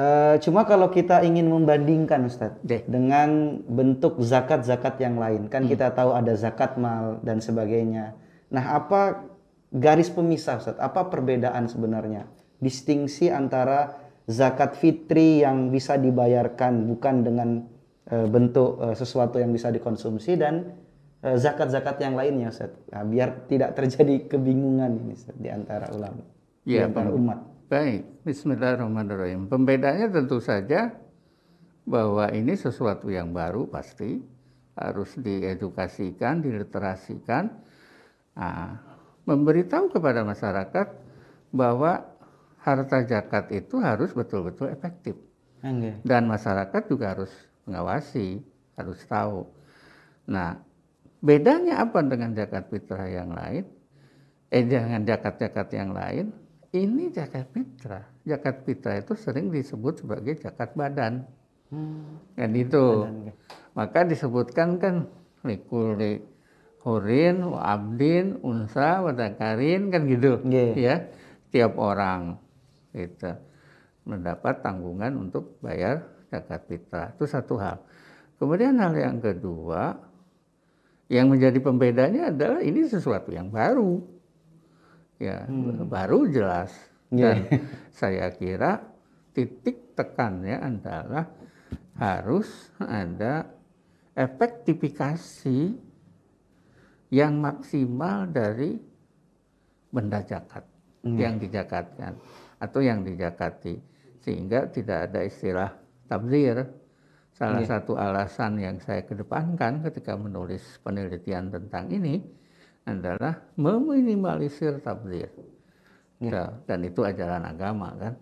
Uh, cuma kalau kita ingin membandingkan Ustadz Deh. dengan bentuk zakat-zakat yang lain, kan hmm. kita tahu ada zakat mal dan sebagainya. Nah, apa garis pemisah Ustadz? Apa perbedaan sebenarnya? Distingsi antara zakat fitri yang bisa dibayarkan bukan dengan uh, bentuk uh, sesuatu yang bisa dikonsumsi dan zakat-zakat yang lainnya Ustadz. Nah, biar tidak terjadi kebingungan ini Ustadz, di antara ulama, ya, di antara umat. Baik, Bismillahirrahmanirrahim. Pembedanya tentu saja bahwa ini sesuatu yang baru pasti harus diedukasikan, diliterasikan, nah, memberitahu kepada masyarakat bahwa harta zakat itu harus betul-betul efektif okay. dan masyarakat juga harus mengawasi, harus tahu. Nah, bedanya apa dengan zakat fitrah yang lain? Eh, dengan zakat-zakat yang lain? Ini zakat fitrah. Zakat fitrah itu sering disebut sebagai zakat badan. Hmm. Kan itu. Badan. Maka disebutkan kan likuli hurin, abdin, unsa, wadakarin kan gitu. Yeah. Ya. Tiap orang itu mendapat tanggungan untuk bayar zakat fitrah. Itu satu hal. Kemudian hal yang kedua yang menjadi pembedanya adalah ini sesuatu yang baru ya hmm. baru jelas yeah. dan saya kira titik tekannya adalah harus ada efektifikasi yang maksimal dari benda zakat hmm. yang dijakatkan atau yang dijakati sehingga tidak ada istilah tabzir salah yeah. satu alasan yang saya kedepankan ketika menulis penelitian tentang ini adalah meminimalisir tabdir. Ya. Dan itu ajaran agama kan.